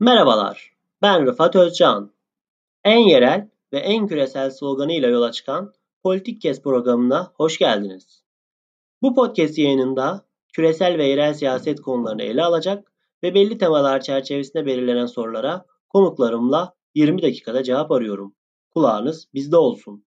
Merhabalar, ben Rıfat Özcan. En yerel ve en küresel sloganıyla yola çıkan Politik Kes programına hoş geldiniz. Bu podcast yayınında küresel ve yerel siyaset konularını ele alacak ve belli temalar çerçevesinde belirlenen sorulara konuklarımla 20 dakikada cevap arıyorum. Kulağınız bizde olsun.